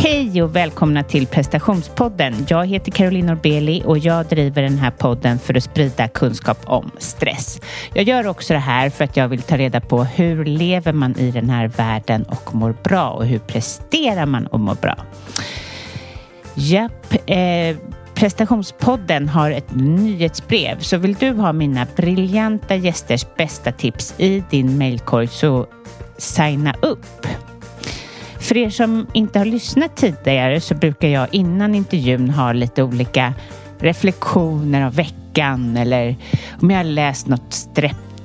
Hej och välkomna till prestationspodden. Jag heter Caroline Norbeli och jag driver den här podden för att sprida kunskap om stress. Jag gör också det här för att jag vill ta reda på hur lever man i den här världen och mår bra och hur presterar man och mår bra. Japp, eh, prestationspodden har ett nyhetsbrev så vill du ha mina briljanta gästers bästa tips i din mailkorg så signa upp. För er som inte har lyssnat tidigare så brukar jag innan intervjun ha lite olika reflektioner av veckan eller om jag har läst något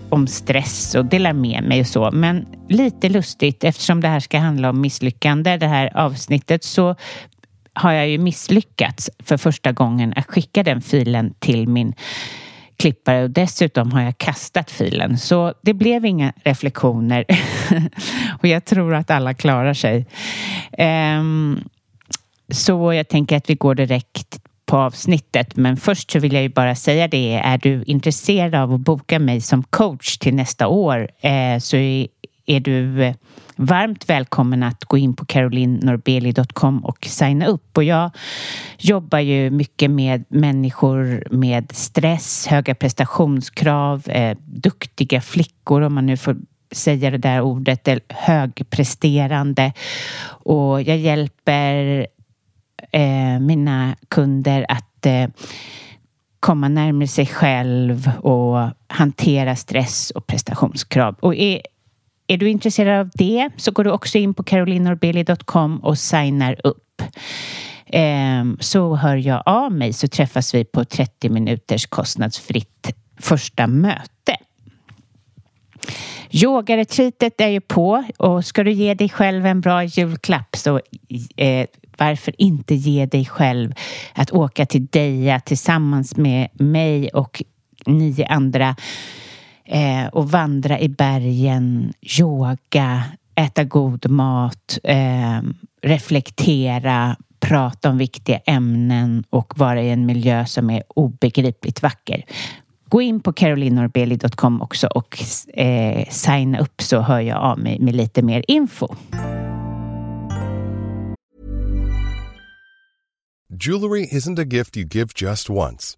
om stress och delar med mig och så. Men lite lustigt eftersom det här ska handla om misslyckande, det här avsnittet, så har jag ju misslyckats för första gången att skicka den filen till min klippare och dessutom har jag kastat filen. Så det blev inga reflektioner och jag tror att alla klarar sig. Um, så jag tänker att vi går direkt på avsnittet. Men först så vill jag ju bara säga det. Är du intresserad av att boka mig som coach till nästa år eh, så är du eh, varmt välkommen att gå in på carolinnorbeli.com och signa upp. Och jag jobbar ju mycket med människor med stress, höga prestationskrav, eh, duktiga flickor om man nu får säga det där ordet, högpresterande. Och jag hjälper eh, mina kunder att eh, komma närmare sig själv och hantera stress och prestationskrav. Och är, är du intresserad av det så går du också in på carolinorbeli.com och signar upp. Ehm, så hör jag av mig så träffas vi på 30 minuters kostnadsfritt första möte. Yogaretreatet är ju på och ska du ge dig själv en bra julklapp så eh, varför inte ge dig själv att åka till Deja tillsammans med mig och nio andra eh, och vandra i bergen, yoga, äta god mat, eh, reflektera, prata om viktiga ämnen och vara i en miljö som är obegripligt vacker. Gå in på carolinorbeli.com också och eh, signa upp så hör jag av mig med lite mer info. Jewelry isn't a gift you give just once.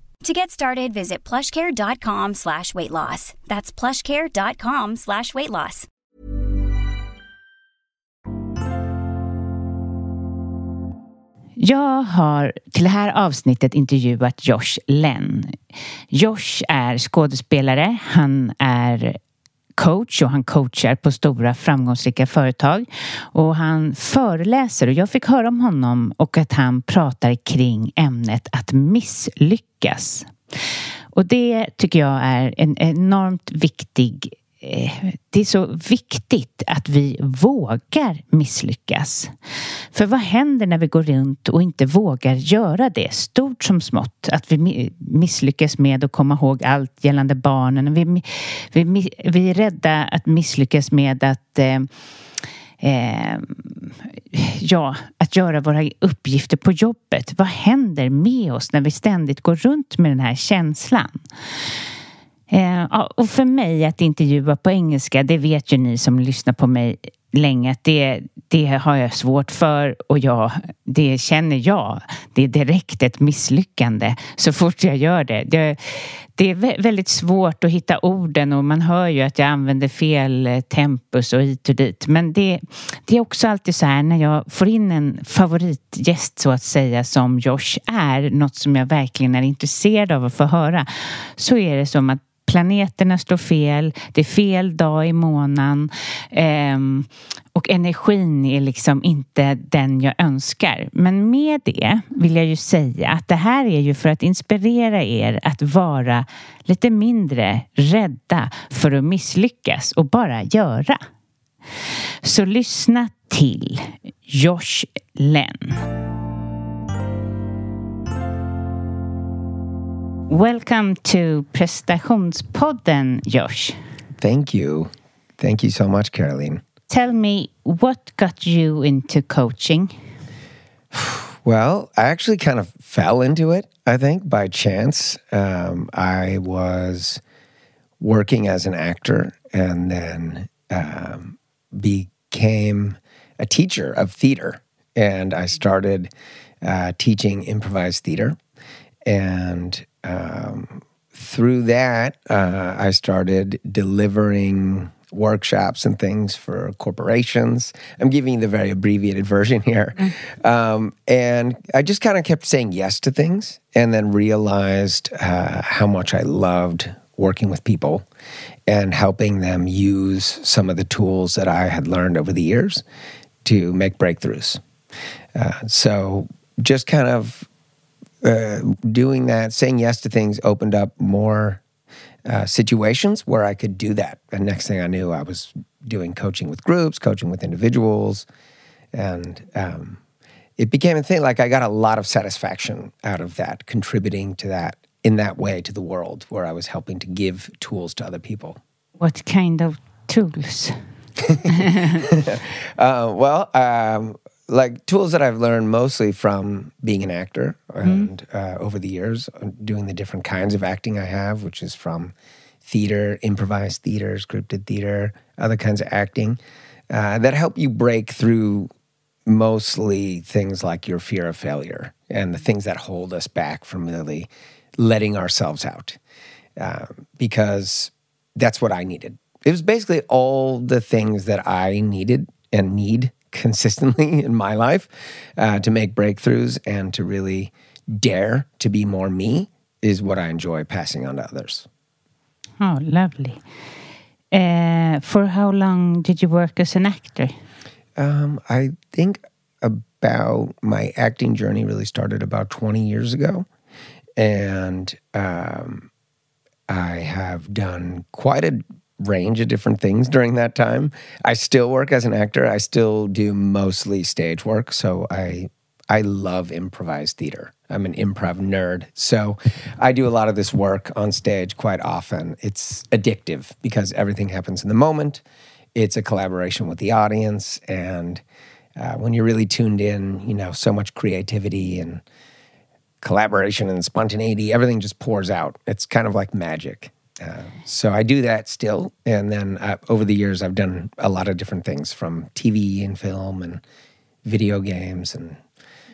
To get started, visit plushcare.com slash weight loss. That's plushcare.com slash weight loss. Jag har till det här avsnittet intervjuat Josh Lenn. Josh är skådespelare, han är coach och han coachar på stora framgångsrika företag. Och han föreläser och jag fick höra om honom och att han pratar kring ämnet att misslyckas. Och det tycker jag är en enormt viktig Eh, det är så viktigt att vi vågar misslyckas. För vad händer när vi går runt och inte vågar göra det, stort som smått? Att vi misslyckas med att komma ihåg allt gällande barnen. Vi, vi, vi är rädda att misslyckas med att eh, eh, ja, att göra våra uppgifter på jobbet. Vad händer med oss när vi ständigt går runt med den här känslan? Eh, och för mig att intervjua på engelska, det vet ju ni som lyssnar på mig länge att det, det har jag svårt för och jag, det känner jag. Det är direkt ett misslyckande så fort jag gör det. det. Det är väldigt svårt att hitta orden och man hör ju att jag använder fel eh, tempus och hit och dit. Men det, det är också alltid så här när jag får in en favoritgäst så att säga som Josh är, något som jag verkligen är intresserad av att få höra, så är det som att planeterna står fel, det är fel dag i månaden eh, och energin är liksom inte den jag önskar. Men med det vill jag ju säga att det här är ju för att inspirera er att vara lite mindre rädda för att misslyckas och bara göra. Så lyssna till Josh Lenn. Welcome to Prestationspodden, Josh. Thank you. Thank you so much, Caroline. Tell me, what got you into coaching? Well, I actually kind of fell into it, I think, by chance. Um, I was working as an actor and then um, became a teacher of theater. And I started uh, teaching improvised theater. And um, through that, uh, I started delivering workshops and things for corporations. I'm giving the very abbreviated version here. Um, and I just kind of kept saying yes to things and then realized uh, how much I loved working with people and helping them use some of the tools that I had learned over the years to make breakthroughs. Uh, so just kind of uh, doing that, saying yes to things, opened up more uh, situations where I could do that. And next thing I knew, I was doing coaching with groups, coaching with individuals, and um, it became a thing. Like I got a lot of satisfaction out of that, contributing to that in that way to the world, where I was helping to give tools to other people. What kind of tools? uh, well, um, like tools that I've learned mostly from being an actor mm-hmm. and mm uh, over the years, uh, doing the different kinds of acting I have, which is from theater, improvised theater, scripted theater, other kinds of acting uh, that help you break through mostly things like your fear of failure and the things that hold us back from really letting ourselves out. Uh, because that's what I needed. It was basically all the things that I needed and need consistently in my life uh, to make breakthroughs and to really dare to be more me is what I enjoy passing on to others. Oh, lovely. Uh, for how long did you work as an actor? Um, I think about my acting journey really started about 20 years ago. And um, I have done quite a range of different things during that time. I still work as an actor. I still do mostly stage work. So I I love improvised theater. I'm an improv nerd. So I do a lot of this work on stage quite often. It's addictive because everything happens in the moment. It's a collaboration with the audience. And uh, when you're really tuned in, you know, so much creativity and collaboration and spontaneity, everything just pours out. It's kind of like magic. Uh, so I do that still, and then uh, over the years I've done a lot of different things from TV and film and video games and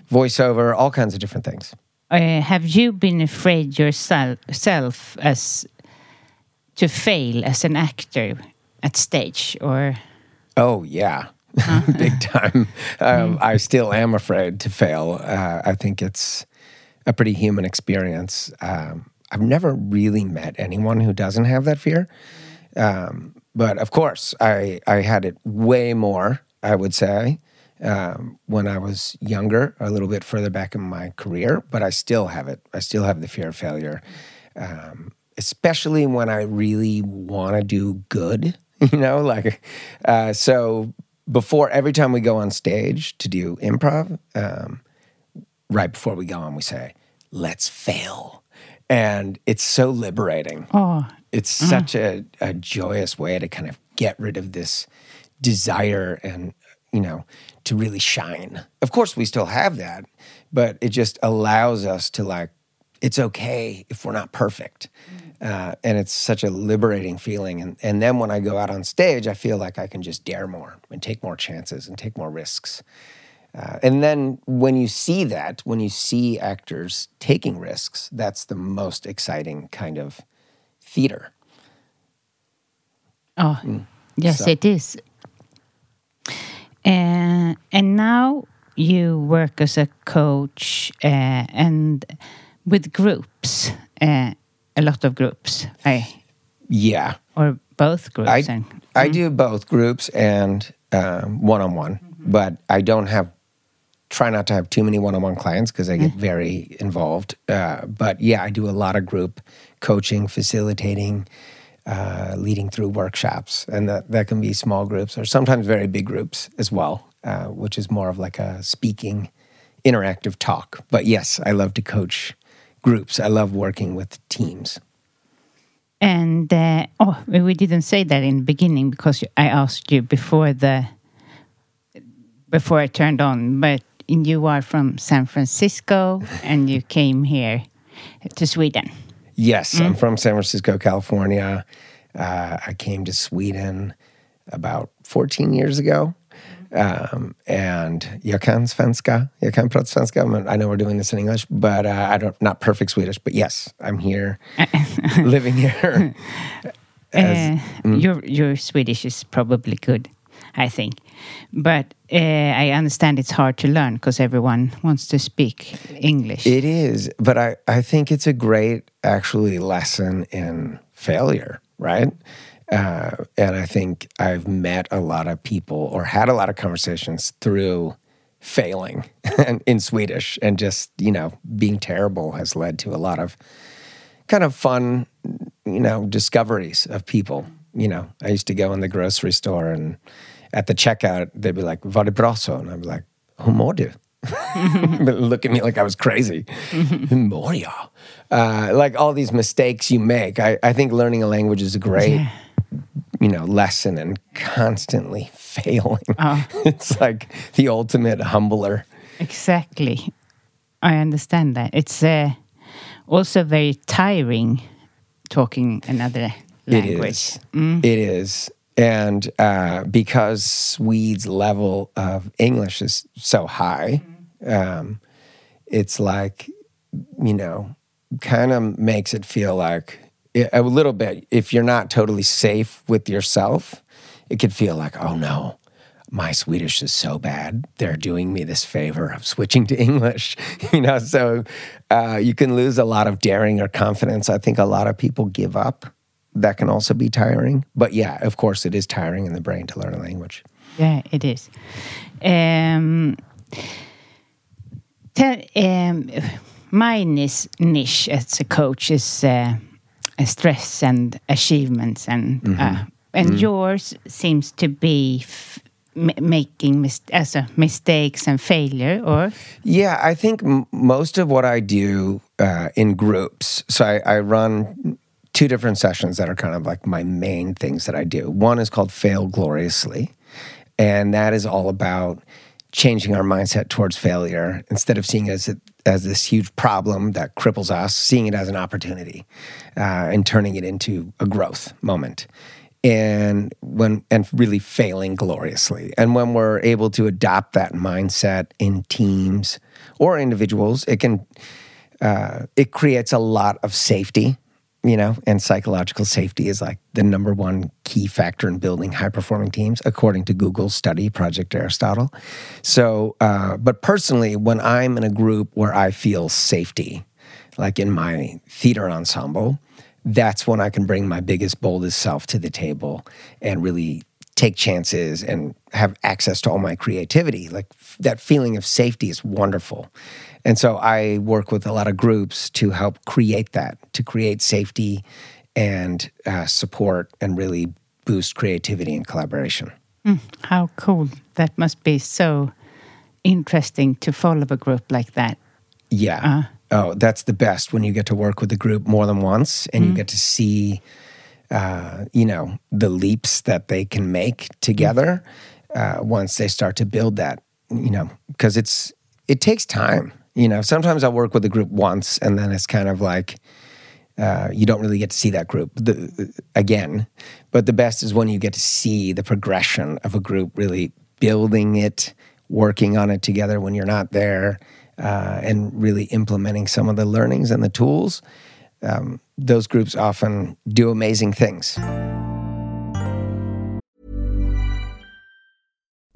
voiceover, all kinds of different things. Uh, have you been afraid yourself as to fail as an actor at stage, or? Oh yeah, huh? big time. Um, mm. I still am afraid to fail. Uh, I think it's a pretty human experience. Um, I've never really met anyone who doesn't have that fear. Um, but of course, I, I had it way more, I would say, um, when I was younger, a little bit further back in my career, but I still have it. I still have the fear of failure. um, especially when I really want to do good. You know, like uh, so. Before every time we go on stage to do improv, um, right before we go on, we say, "Let's fail," and it's so liberating. Oh, It's such a, a joyous way to kind of get rid of this desire and, you know, to really shine. Of course, we still have that, but it just allows us to, like, it's okay if we're not perfect. Uh, and it's such a liberating feeling. And, and then when I go out on stage, I feel like I can just dare more and take more chances and take more risks. Uh, and then when you see that, when you see actors taking risks, that's the most exciting kind of theater. Oh, yes, So- it is. Uh, and now you work as a coach uh, and with groups, uh, a lot of groups, I, Yeah. or both groups. I, and, I do both groups and one on one, but I don't have, try not to have too many one on one clients because I get very involved. Uh, but yeah, I do a lot of group coaching, facilitating, uh, leading through workshops. And that, that can be small groups or sometimes very big groups as well, uh, which is more of like a speaking, interactive talk. But yes, I love to coach groups. I love working with teams. And uh, oh, we didn't say that in the beginning because I asked you before the before I turned on. But you are from San Francisco, and you came here to Sweden. Yes, I'm from San Francisco, California. Uh, I came to Sweden about 14 years ago. Um, and jag kan svenska. Jag kan prata svenska. I know we're doing this in English, but uh, I don't not perfect Swedish. But yes, I'm here, living here. As- Uh, Your your Swedish is probably good, I think, but uh, I understand it's hard to learn because everyone wants to speak English. It is, but I, I think it's a great actually lesson in failure, right? Uh, and I think I've met a lot of people or had a lot of conversations through failing in Swedish and just, you know, being terrible has led to a lot of kind of fun, you know, discoveries of people. You know, I used to go in the grocery store and at the checkout, they'd be like, bra så? And I'd be like, Hur mår du? Look at me like I was crazy. Mår? Uh, like all these mistakes you make. I, I think learning a language is a great, you know, lesson and constantly failing. it's like the ultimate humbler. Exactly. I understand that. It's uh, also very tiring talking another language. It is. It is. And uh, because Swedes' level of English is so high, um, it's like, you know, kind of makes it feel like a little bit, if you're not totally safe with yourself, it could feel like, oh no, my Swedish is so bad. They're doing me this favor of switching to English. You know, so uh, you can lose a lot of daring or confidence. I think a lot of people give up. That can also be tiring. But yeah, of course, it is tiring in the brain to learn a language. Yeah, it is. Um, tell, um, my niche as a coach is uh, stress and achievements, and uh, and yours seems to be making mis- as a mistakes and failure, or Yeah, I think m- most of what I do uh, in groups, so I, I run two different sessions that are kind of like my main things that I do. One is called Fail Gloriously, and that is all about changing our mindset towards failure instead of seeing it as, it, as this huge problem that cripples us, seeing it as an opportunity uh, and turning it into a growth moment and when and really failing gloriously and when we're able to adopt that mindset in teams or individuals it can uh, it creates a lot of safety you know and psychological safety is like the number one key factor in building high performing teams according to google's study project aristotle so uh, but personally when i'm in a group where i feel safety like in my theater ensemble that's when I can bring my biggest, boldest self to the table and really take chances and have access to all my creativity. Like f- that feeling of safety is wonderful. And so I work with a lot of groups to help create that, to create safety and uh, support and really boost creativity and collaboration. Mm, how cool. That must be so interesting to follow a group like that. Yeah. Uh. Oh, that's the best when you get to work with a group more than once and mm. you get to see, uh, you know, the leaps that they can make together uh, once they start to build that, you know, because it's, it takes time. You know, sometimes I'll work with a group once and then it's kind of like, uh, you don't really get to see that group the, again. But the best is when you get to see the progression of a group really building it, working on it together when you're not there, uh, and really implementing some of the learnings and the tools. Um, those groups often do amazing things.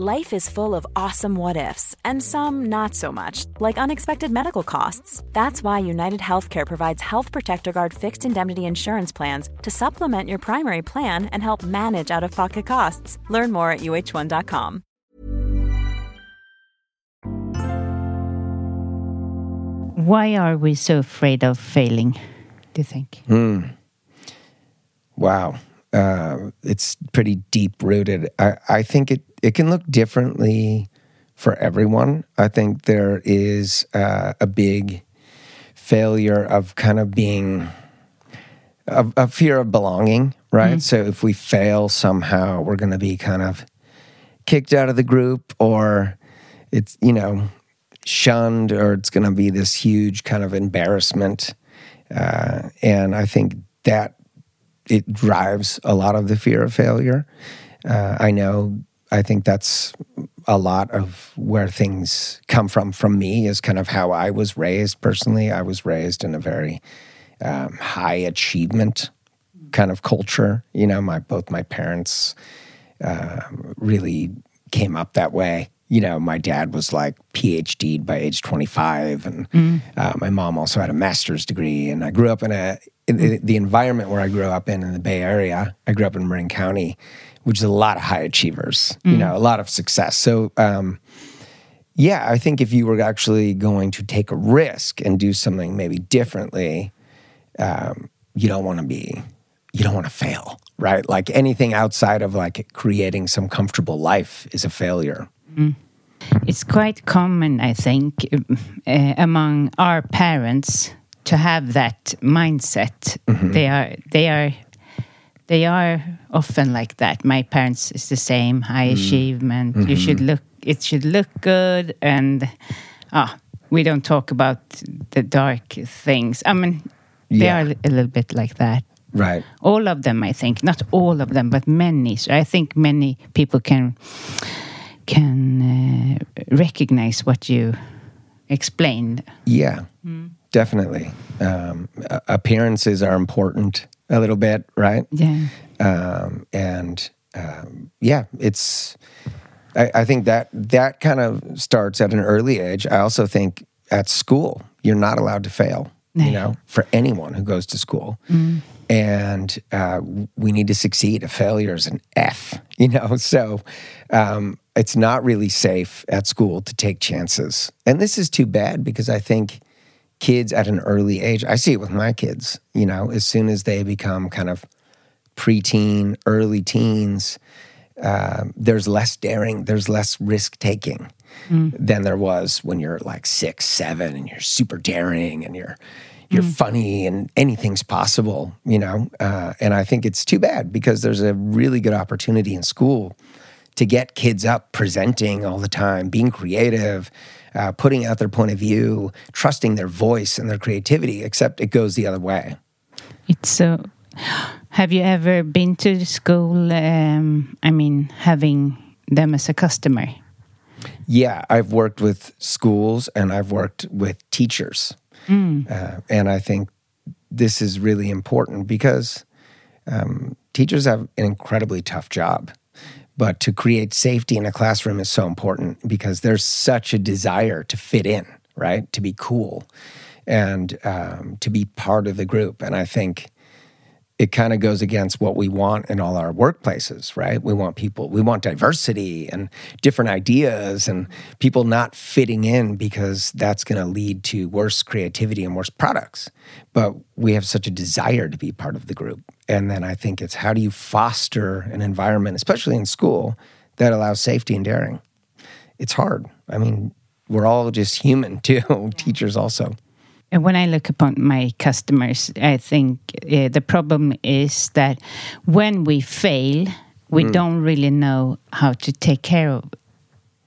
Life is full of awesome what ifs and some not so much, like unexpected medical costs. That's why United Healthcare provides Health Protector Guard fixed indemnity insurance plans to supplement your primary plan and help manage out of pocket costs. Learn more at uh1.com. Why are we so afraid of failing, do you think? Mm. Wow. Uh, it's pretty deep rooted. I, I think it, it can look differently for everyone. I think there is uh, a big failure of kind of being a, a fear of belonging, right? Mm-hmm. So if we fail somehow, we're going to be kind of kicked out of the group or it's, you know, shunned or it's going to be this huge kind of embarrassment. Uh, and I think that it drives a lot of the fear of failure. Uh, I know, I think that's a lot of where things come from from me is kind of how I was raised personally. I was raised in a very um, high achievement kind of culture. You know, my both my parents uh, really came up that way you know, my dad was like PhD'd by age 25, and mm. uh, my mom also had a master's degree. And I grew up in a in the, the environment where I grew up in in the Bay Area. I grew up in Marin County, which is a lot of high achievers. Mm. You know, a lot of success. So, um, yeah, I think if you were actually going to take a risk and do something maybe differently, um, you don't want to be, you don't want to fail, right? Like anything outside of like creating some comfortable life is a failure. Mm. It's quite common, I think, uh, among our parents to have that mindset. Mm-hmm. They are they are they are often like that. My parents is the same, high mm. achievement. Mm-hmm. You should look it should look good and ah we don't talk about the dark things. I mean they yeah. are a little bit like that. Right. All of them, I think. Not all of them, but many. So I think many people can can uh, recognize what you explained. Yeah, mm. definitely. Um, appearances are important a little bit, right? Yeah. Um, and um, yeah, it's. I, I think that that kind of starts at an early age. I also think at school you're not allowed to fail. You know, for anyone who goes to school. Mm and uh, we need to succeed. A failure is an F, you know. So um, it's not really safe at school to take chances, and this is too bad because I think kids at an early age. I see it with my kids. You know, as soon as they become kind of preteen, early teens, uh, there's less daring, there's less risk taking. than there was when you're like six, seven, and you're super daring and you're you're funny and anything's possible, you know. Uh, and I think it's too bad because there's a really good opportunity in school to get kids up presenting all the time, being creative, uh, putting out their point of view, trusting their voice and their creativity. Except it goes the other way. It's so. Have you ever been to the school? Um, I mean, having them as a customer. Yeah, I've worked with schools and I've worked with teachers. Uh, and I think this is really important because um, teachers have an incredibly tough job. But to create safety in a classroom is so important because there's such a desire to fit in, right? To be cool and um, to be part of the group. And I think it kind of goes against what we want in all our workplaces, right? We want people, we want diversity and different ideas and people not fitting in because that's going to lead to worse creativity and worse products. But we have such a desire to be part of the group. And then I think it's how do you foster an environment, especially in school, that allows safety and daring? It's hard. I mean, we're all just human too, teachers also. And when I look upon my customers, I think uh, the problem is that when we fail, we Mm. don't really know how to take care of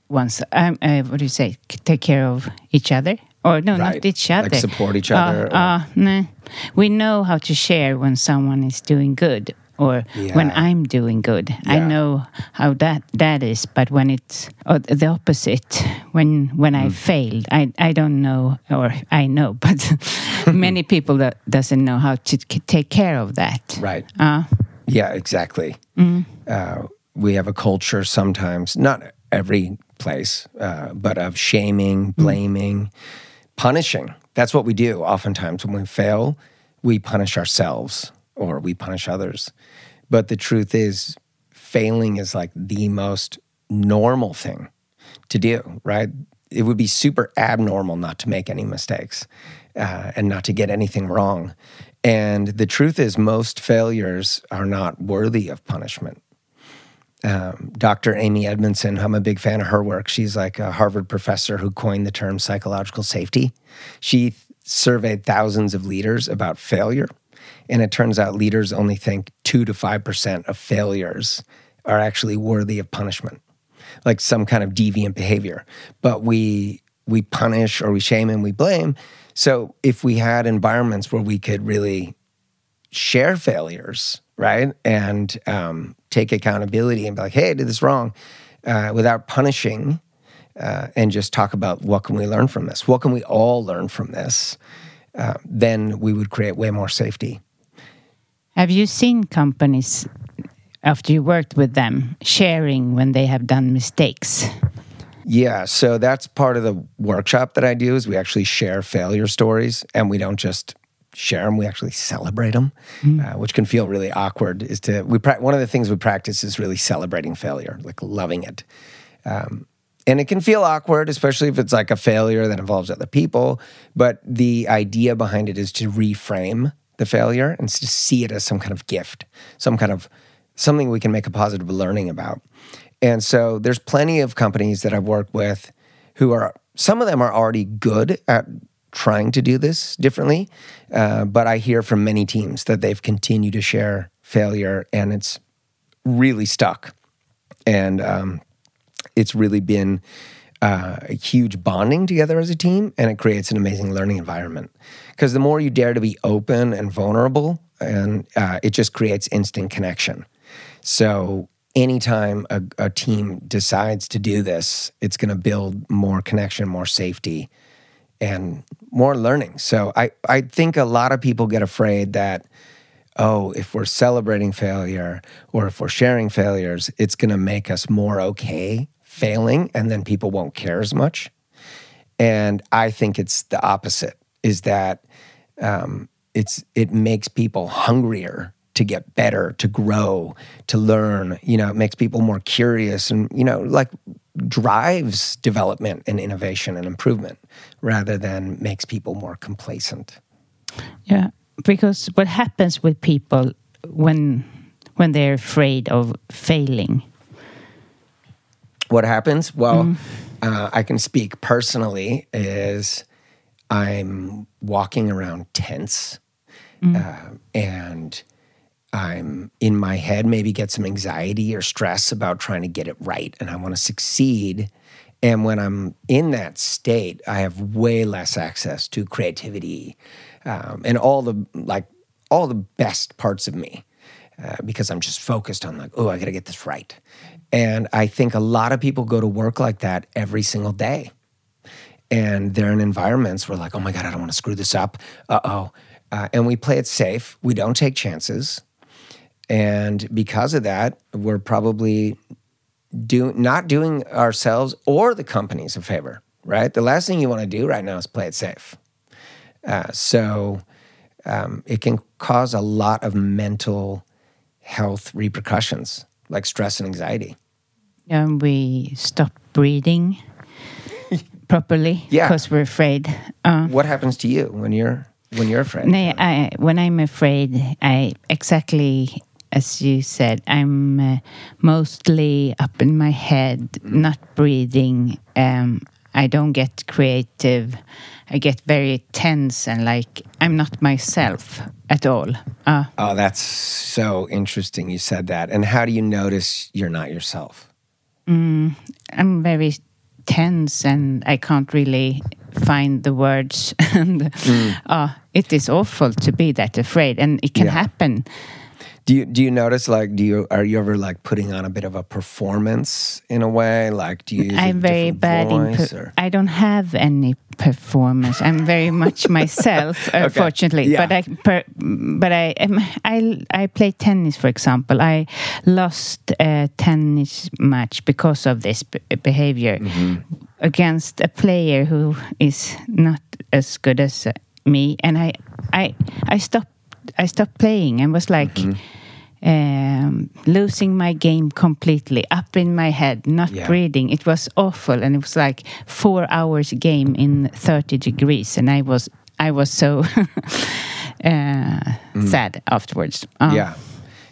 one's. Um, uh, what do you say? Take care of each other, or no, Right. not each other. Like support each Uh, other or- Uh, no. We know how to share when someone is doing good, or when I'm doing good. I know how that that is. But when it's the opposite, when when Mm. I failed, I I don't know, or I know, but many people that doesn't know how to take care of that. Right. Uh, Yeah, exactly. Uh, we have a culture sometimes, not every place, uh, but of shaming, blaming, punishing. That's what we do oftentimes when we fail. We punish ourselves or we punish others. But the truth is, failing is like the most normal thing to do, right? It would be super abnormal not to make any mistakes uh, and not to get anything wrong. And the truth is, most failures are not worthy of punishment. Um, Dr. Amy Edmondson, I'm a big fan of her work. She's like a Harvard professor who coined the term psychological safety. She surveyed thousands of leaders about failure. And it turns out leaders only think 2 to 5% of failures are actually worthy of punishment, like some kind of deviant behavior. But we we punish or we shame and we blame. So if we had environments where we could really share failures, right, and um, take accountability and be like, "Hey, I did this wrong," uh, without punishing, uh, and just talk about what can we learn from this? What can we all learn from this? Uh, then we would create way more safety. Have you seen companies after you worked with them sharing when they have done mistakes? Yeah, so that's part of the workshop that I do is we actually share failure stories and we don't just share them, we actually celebrate them, uh, which can feel really awkward. Is to we pra- one of the things we practice is really celebrating failure, like loving it. Um, and it can feel awkward, especially if it's like a failure that involves other people. But the idea behind it is to reframe the failure and to see it as some kind of gift, some kind of something we can make a positive learning about. And so there's plenty of companies that I've worked with who are, some of them are already good at trying to do this differently. Uh, but I hear from many teams that they've continued to share failure and it's really stuck. And um, it's really been uh, a huge bonding together as a team and it creates an amazing learning environment. Because the more you dare to be open and vulnerable, and uh, it just creates instant connection. So anytime a, a team decides to do this, it's going to build more connection, more safety, and more learning. So I, I think a lot of people get afraid that, oh, if we're celebrating failure or if we're sharing failures, it's going to make us more okay failing and then people won't care as much. And I think it's the opposite is that um, it's it makes people hungrier to get better, to grow, to learn. You know, it makes people more curious and, you know, like drives development and innovation and improvement rather than makes people more complacent. Yeah, because what happens with people when when they're afraid of failing? What happens? Well, uh, I can speak personally is I'm walking around tense uh, and I'm in my head, maybe get some anxiety or stress about trying to get it right and I want to succeed. And when I'm in that state, I have way less access to creativity um, and all the like all the best parts of me uh, because I'm just focused on like, oh, I got to get this right. And I think a lot of people go to work like that every single day. And they're in environments where like, oh my God, I don't want to screw this up. Uh-oh. Uh, and we play it safe. We don't take chances. And because of that, we're probably do, not doing ourselves or the companies a favor, right? The last thing you want to do right now is play it safe. Uh, so um, it can cause a lot of mental health repercussions like stress and anxiety. And we stop breathing properly Yeah. because we're afraid. Uh, What happens to you when you're when you're afraid? no, I, when I'm afraid, I exactly as you said, I'm uh, mostly up in my head, not breathing. Um, I don't get creative. I get very tense and like I'm not myself at all. Uh, Oh, that's so interesting. You said that. And how do you notice you're not yourself? I'm very tense and I can't really find the words. and uh, it is awful to be that afraid, and it can Yeah. happen. Do you do you notice like do you are you ever like putting on a bit of a performance in a way? Like do you I'm very bad in. voice, Per- I don't have any performance. I'm very much myself, unfortunately. Yeah. But I, per, but I, um, I, I play tennis, for example. I lost a tennis match because of this b- behavior Mm-hmm. against a player who is not as good as me, and I, I, I stopped. I stopped playing and was like. Mm-hmm. Um, losing my game completely, up in my head, not Yeah. breathing. It was awful, and it was like four hours game in thirty degrees, and I was I was so uh, sad afterwards. Um, yeah.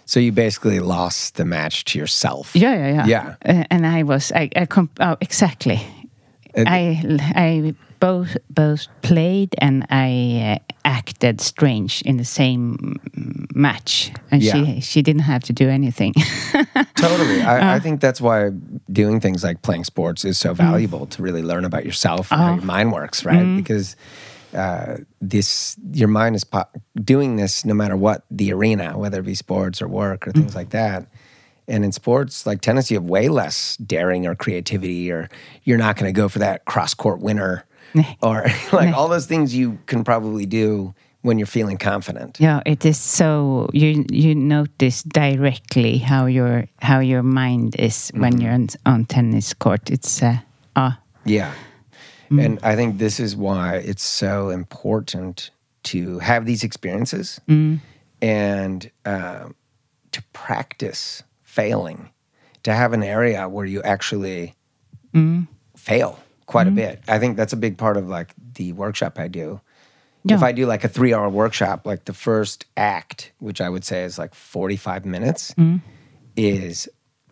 So you basically lost the match to yourself. yeah, yeah, yeah. Yeah. Uh, and I was I, I comp- oh, exactly. I I both both played and I uh, acted strange in the same mm, match, and Yeah. she she didn't have to do anything. Totally. I, Uh. I think that's why doing things like playing sports is so valuable to really learn about yourself and how your mind works, right? Because uh, this, your mind is po- doing this no matter what the arena, whether it be sports or work or things like that. And in sports like tennis, you have way less daring or creativity, or you're not going to go for that cross court winner, or like all those things you can probably do when you're feeling confident. Yeah, it is so you you notice directly how your how your mind is when you're on, on tennis court. It's uh, ah Yeah. And I think this is why it's so important to have these experiences and um, to practice failing, to have an area where you actually fail quite a bit. I think that's a big part of like the workshop I do. If I do like a three hour workshop, like the first act, which I would say is like 45 minutes, is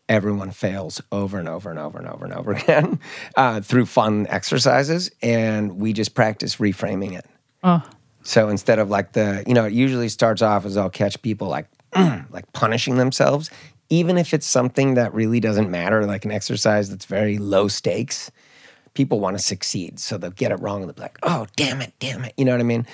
everyone fails over and over and over and over and over again uh, through fun exercises. And we just practice reframing it. oh So instead of like the, you know, it usually starts off as I'll catch people like, like punishing themselves, even if it's something that really doesn't matter, like an exercise that's very low stakes. People want to succeed, so they'll get it wrong and they'll be like, "Oh, damn it, damn it," you know what I mean?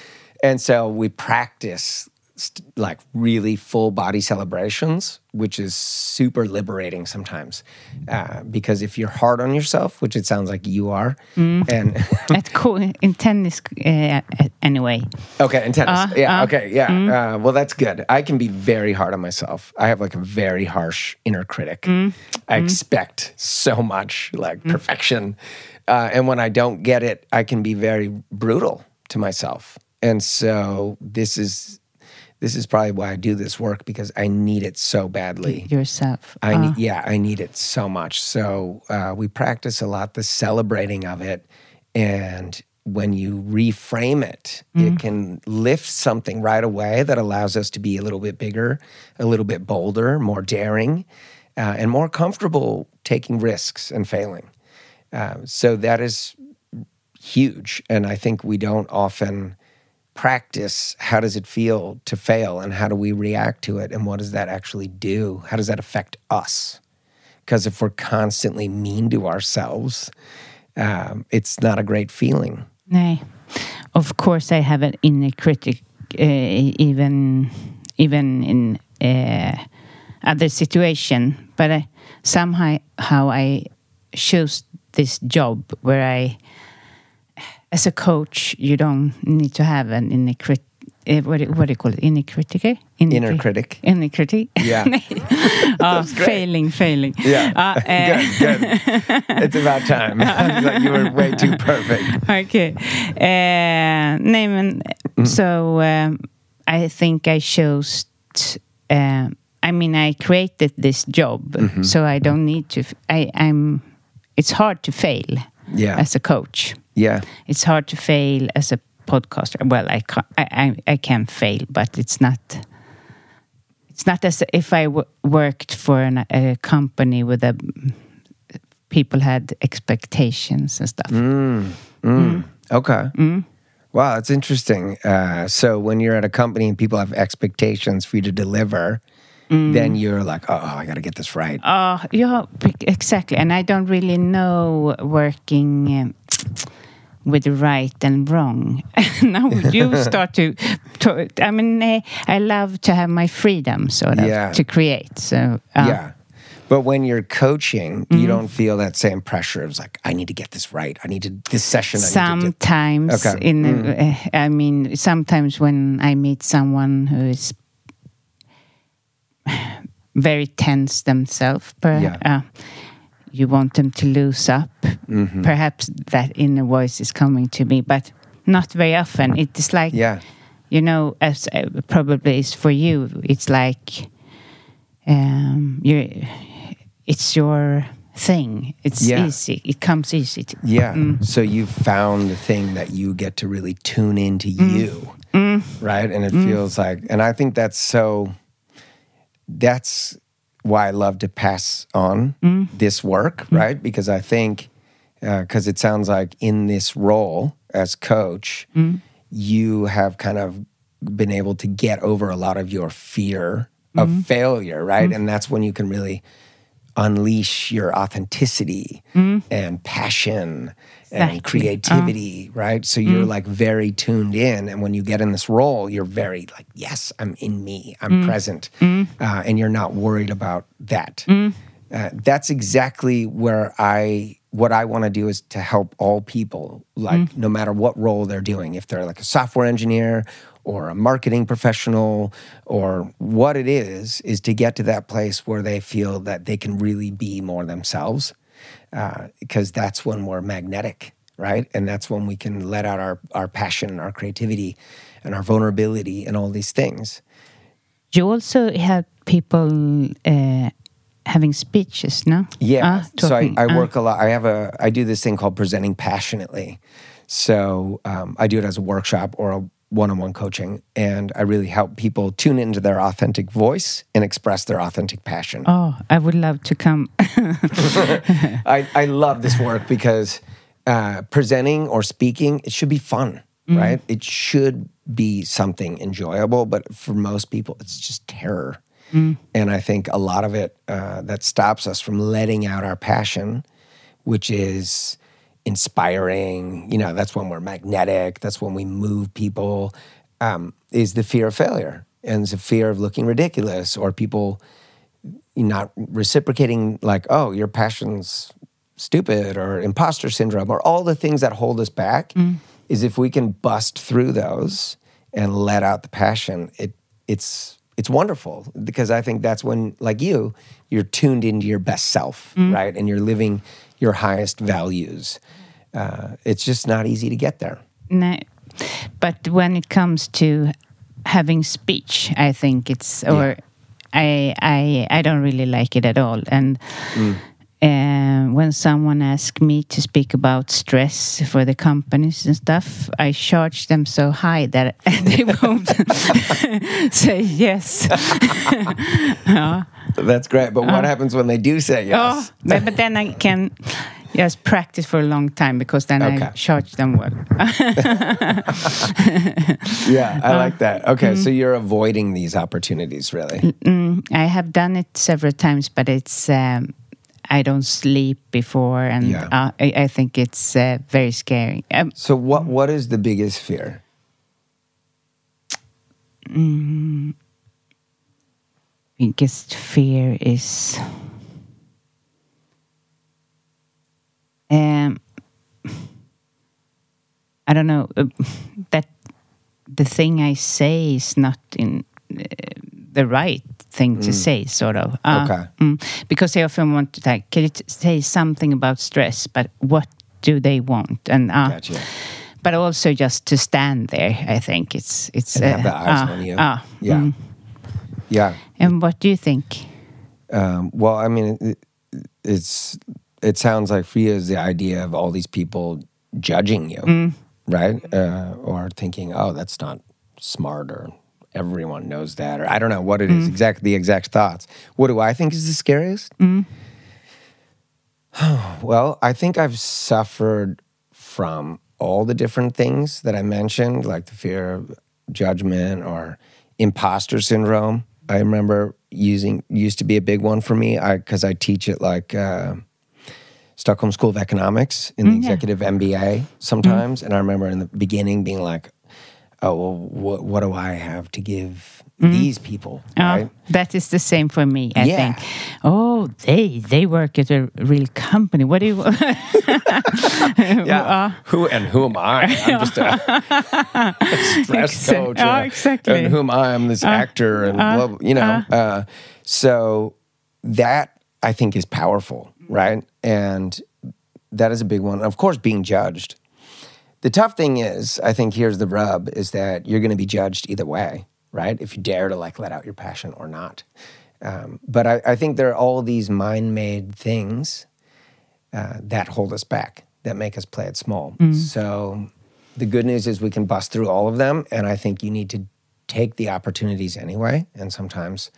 And so we practice st- like really full body celebrations, which is super liberating sometimes, uh, because if you're hard on yourself, which it sounds like you are, and at co- in tennis uh, anyway. Okay, in tennis. Uh, yeah, uh, okay, yeah. Uh, well, that's good. I can be very hard on myself. I have like a very harsh inner critic. I expect so much, like perfection. Uh, and when I don't get it, I can be very brutal to myself. And so this is this is probably why I do this work because I need it so badly. yourself. I Ah. need, yeah, I need it so much. So uh, we practice a lot the celebrating of it, and when you reframe it, it can lift something right away that allows us to be a little bit bigger, a little bit bolder, more daring, uh, and more comfortable taking risks and failing. Um, so that is huge. And I think we don't often practice how does it feel to fail and how do we react to it and what does that actually do? How does that affect us? Because if we're constantly mean to ourselves, um, it's not a great feeling. No, of course I have an inner critic, uh, even even in uh, other situation. But I, somehow how I chose this job where I, as a coach, you don't need to have an inner critic. Uh, what, do- what do you call it? Inner critic? Inner critic. Inner critic. Yeah. uh, failing, failing. Yeah. Uh, good, good. It's about time. Like you were way too perfect. okay. Uh, nej, men so um, I think I chose. Uh, I mean, I created this job, so I don't need to. f- I, I'm. It's hard to fail Yeah. as a coach. Yeah. It's hard to fail as a podcaster. Well, I can I, I, I can fail, but it's not. It's not as if I w- worked for an, a company with a people had expectations and stuff. Mm, mm. Mm. Okay. Wow, that's interesting. Uh, so when you're at a company and people have expectations for you to deliver, then you're like, oh, I got to get this right. Uh, yeah, exactly. And I don't really know working um, with right and wrong. now you start to, to I mean, eh, I love to have my freedom, sort of, Yeah. to create. So, uh, yeah. But when you're coaching, you don't feel that same pressure. It's like, I need to get this right. I need to, this session, I need to do. Sometimes, Okay. in uh, I mean, sometimes when I meet someone who is very tense themselves, Yeah. uh, you want them to lose up. Mm-hmm. Perhaps that inner voice is coming to me, but not very often. It is like, Yeah. you know, as uh, probably is for you. It's like um, you. It's your thing. It's Yeah. easy. It comes easy. To, Yeah. So you've found the thing that you get to really tune into you, right? And it feels like, and I think that's so, that's why I love to pass on mm. this work, mm. right? Because I think, uh, because it sounds like in this role as coach, mm. you have kind of been able to get over a lot of your fear of mm-hmm. failure, right? Mm-hmm. And that's when you can really unleash your authenticity mm-hmm. and passion and Exactly. creativity, uh-huh. right? So you're mm-hmm. like very tuned in. And when you get in this role, you're very like, yes, I'm in me, I'm mm-hmm. present. Uh, and you're not worried about that. Uh, that's exactly where I, what I want to do is to help all people, like no matter what role they're doing, if they're like a software engineer or a marketing professional or what it is, is to get to that place where they feel that they can really be more themselves. Uh, because that's when we're magnetic, right? And that's when we can let out our, our passion and our creativity and our vulnerability and all these things. You also have people uh, having speeches, no? Yeah. Ah, so I. I Ah. work a lot. I have a I do this thing called presenting passionately. So um, I do it as a workshop or a one-on-one coaching, and I really help people tune into their authentic voice and express their authentic passion. Oh, I would love to come. I, I love this work because uh, presenting or speaking, it should be fun, right? It should be something enjoyable, but for most people, it's just terror. And I think a lot of it uh, that stops us from letting out our passion, which is inspiring, you know, that's when we're magnetic, that's when we move people, um, is the fear of failure and the fear of looking ridiculous or people not reciprocating like oh your passion's stupid or imposter syndrome or all the things that hold us back is if we can bust through those and let out the passion it it's it's wonderful because i think that's when like you you're tuned into your best self right? And you're living your highest values uh, it's just not easy to get there no. But when it comes to having speech, I think it's or I I I don't really like it at all. And uh, when someone asks me to speak about stress for the companies and stuff, I charge them so high that they won't say yes. that's great but what happens when they do say yes Oh, but, but then I can Yes, practice for a long time because then Okay. I charge them well. Yeah, I Uh, like that. Okay, so mm-hmm. you're avoiding these opportunities, really. I have done it several times, but it's um, I don't sleep before, and Yeah. uh, I, I think it's uh, very scary. Um, So, what what is the biggest fear? biggest fear is um I don't know uh, that the thing I say is not in uh, the right thing to say, sort of. Uh, Okay. mm, because they often want to like, can you say something about stress? But what do they want? And uh, Gotcha. but also just to stand there. I think it's it's And have the eyes uh, on you. uh, yeah, mm. yeah. And what do you think? Um, well, I mean, it, it's it sounds like for you is the idea of all these people judging you, Mm. right? Uh, or thinking, oh, that's not smart, or everyone knows that, or I don't know what it Mm. is exactly the exact thoughts. What do I think is the scariest? Mm. well, I think I've suffered from all the different things that I mentioned, like the fear of judgment or imposter syndrome. I remember using used to be a big one for me I because I, teach it like uh, Stockholm School of Economics in the executive MBA sometimes, and I remember in the beginning being like, "Oh, well, what, what do I have to give mm-hmm. these people?" Oh, Right? that is the same for me. I Yeah. think. Oh, they they work at a real company. What do you? Yeah. Uh, who and who am I? I'm just a, a stress Exact- oh, coach. oh, uh, exactly. And who am I? I'm this uh, actor, and blah, blah, you know. Uh, so that I think is powerful, right? And that is a big one. Of course, being judged. The tough thing is, I think here's the rub: is that you're going to be judged either way, right? If you dare to like let out your passion or not. Um, but I, I think there are all these mind-made things uh, that hold us back, that make us play it small. So the good news is we can bust through all of them, and I think you need to take the opportunities anyway. And sometimes,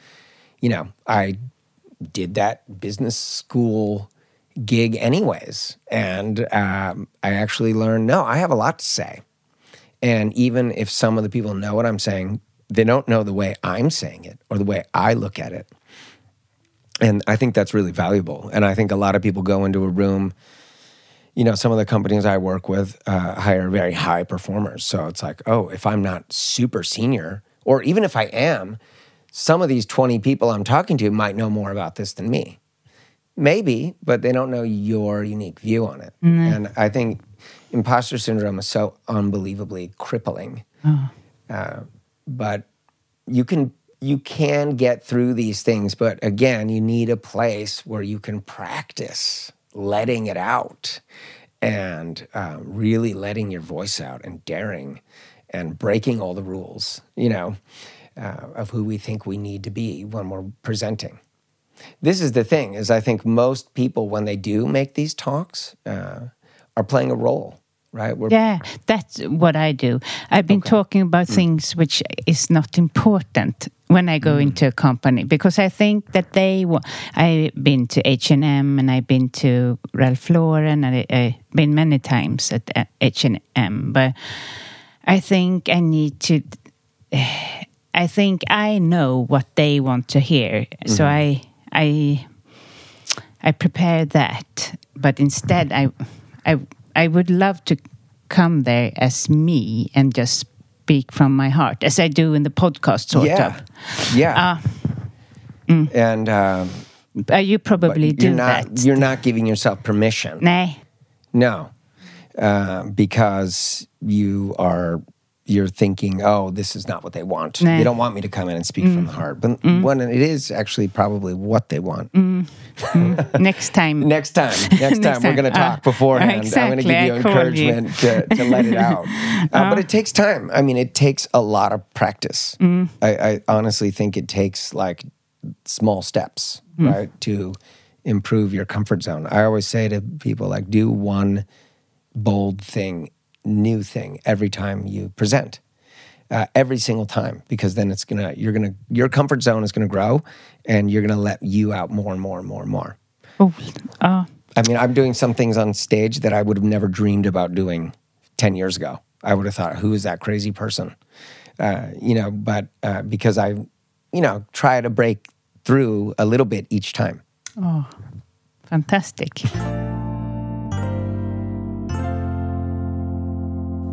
you know, I did that business school gig anyways, and um, I actually learned no, I have a lot to say. And even if some of the people know what I'm saying, they don't know the way I'm saying it or the way I look at it. And I think that's really valuable. And I think a lot of people go into a room, you know, some of the companies I work with uh, hire very high performers. So it's like, oh, if I'm not super senior, or even if I am, some of these 20 people I'm talking to might know more about this than me. Maybe, but they don't know your unique view on it. And I think imposter syndrome is so unbelievably crippling. Uh, but you can you can get through these things, but again, you need a place where you can practice letting it out and uh, really letting your voice out and daring and breaking all the rules, you know, uh, of who we think we need to be when we're presenting. This is the thing: is I think most people, when they do make these talks, uh, are playing a role, right? We're Yeah, that's what I do. I've been talking about hmm. things which is not important when I go hmm. into a company because I think that they. wa- I've been to H and M and I've been to Ralph Lauren and I, I've been many times at H and M, but I think I need to. I think I know what they want to hear, so mm-hmm. I I I prepare that, but instead I I I would love to come there as me and just speak from my heart, as I do in the podcast, sort yeah, of. yeah. And um, Uh, you probably do you're not that. you're not giving yourself permission. Nej. No, uh, because you are you're thinking, oh, this is not what they want. Nej. They don't want me to come in and speak from the heart, but when it is actually probably what they want. Next time. Next time, next time we're going to talk Uh, beforehand. I'm going to give you called you. encouragement to, to let it out. Uh, but it takes time. I mean, it takes a lot of practice. Mm. I, I honestly think it takes like small steps, Mm. right, to improve your comfort zone. I always say to people, like, do one bold thing, new thing every time you present. Uh, every single time, because then it's gonna, you're gonna, your comfort zone is gonna grow, and you're gonna let you out more and more and more and more. Oh, uh, I mean, I'm doing some things on stage that I would have never dreamed about doing 10 years ago. I would have thought, who is that crazy person? Uh, you know, but uh, because I, you know, try to break through a little bit each time. Oh, fantastic.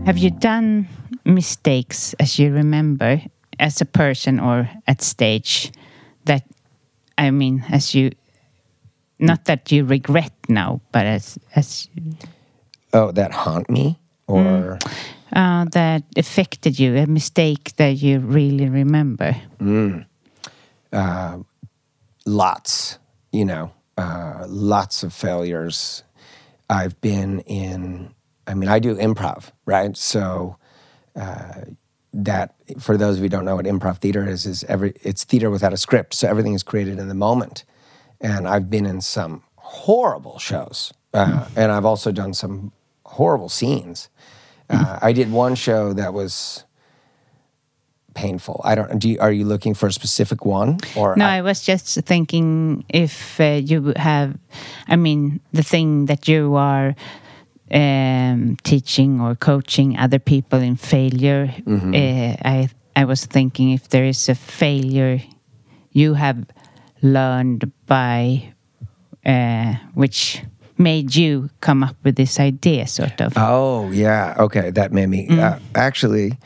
Have you done mistakes as you remember as a person or at stage that, I mean, as you, not that you regret now, but as, as Oh, that haunt me? Or. uh, that affected you, a mistake that you really remember? lots, you know, uh, lots of failures. I've been in, I mean, I do improv, right? So, uh, that for those of you who don't know what improv theater is, is every it's theater without a script. So everything is created in the moment. And I've been in some horrible shows, uh, and I've also done some horrible scenes. Uh, I did one show that was painful. I don't. Do you, are you looking for a specific one or No, I, was just thinking if uh, you have, I mean, the thing that you are um, teaching or coaching other people in failure. Mm-hmm. Uh, I I was thinking if there is a failure you have learned by uh, which made you come up with this idea, sort of. Oh yeah, okay. That made me uh, actually.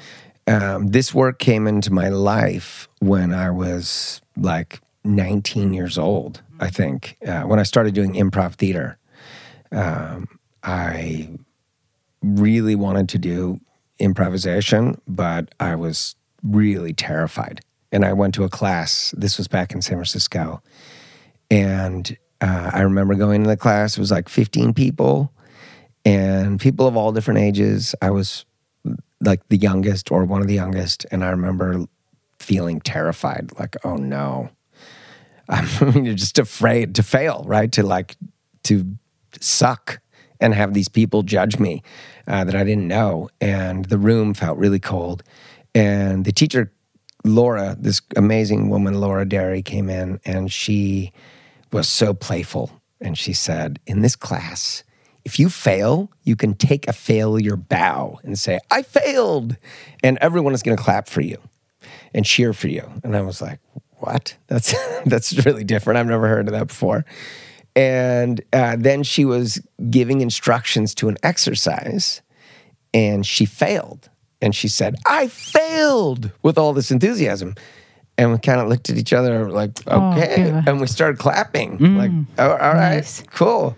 Um, this work came into my life when I was like 19 years old. I think uh, when I started doing improv theater, um, I really wanted to do improvisation, but I was really terrified. And I went to a class. This was back in San Francisco, and uh, I remember going to the class. It was like 15 people, and people of all different ages. I was like the youngest or one of the youngest, and I remember feeling terrified, like, oh no. I mean, you're just afraid to fail, right? To like, to suck and have these people judge me uh, that I didn't know. And the room felt really cold. And the teacher, Laura, this amazing woman, Laura Derry, came in and she was so playful. And she said, In this class, if you fail, you can take a failure bow and say, I failed. And everyone is going to clap for you and cheer for you. And I was like, what? That's that's really different. I've never heard of that before. And uh, then she was giving instructions to an exercise, and she failed. And she said, "I failed" with all this enthusiasm. And we kind of looked at each other like, Oh, okay. good. and we started clapping, like, oh, all right, nice. cool.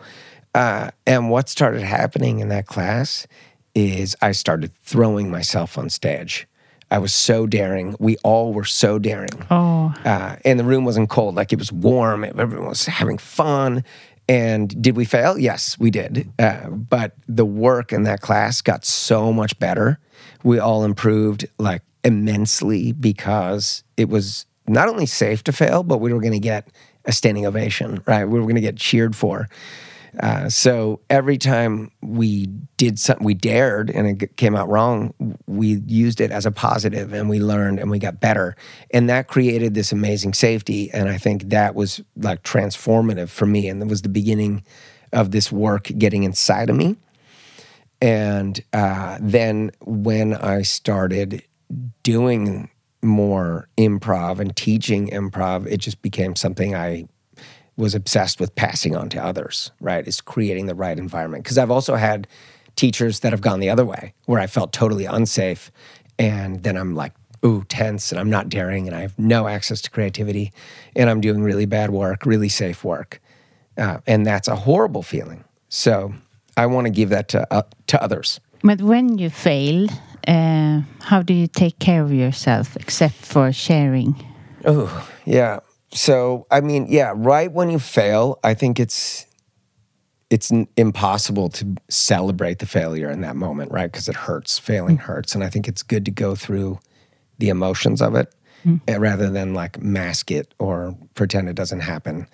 Uh, and what started happening in that class is I started throwing myself on stage. I was so daring. We all were so daring. Oh, Uh, and the room wasn't cold, like it was warm. Everyone was having fun. And did we fail? Yes, we did. Uh, but the work in that class got so much better. We all improved like immensely because it was not only safe to fail, but we were going to get a standing ovation, right? We were going to get cheered for. Uh, so every time we did something, we dared and it came out wrong, we used it as a positive and we learned and we got better. And that created this amazing safety. And I think that was like transformative for me. And it was the beginning of this work getting inside of me. And uh, then when I started doing more improv and teaching improv, it just became something I was obsessed with passing on to others, right? Is creating the right environment. Because I've also had teachers that have gone the other way where I felt totally unsafe. And then I'm like, ooh, tense and I'm not daring and I have no access to creativity and I'm doing really bad work, really safe work. Uh, and that's a horrible feeling. So I want to give that to, uh, to others. but when you fail, uh, how do you take care of yourself except for sharing? Oh, yeah. So, I mean, yeah, right when you fail, I think it's it's impossible to celebrate the failure in that moment, right? Because it hurts. Failing hurts, and I think it's good to go through the emotions of it eh, rather than like mask it or pretend it doesn't happen.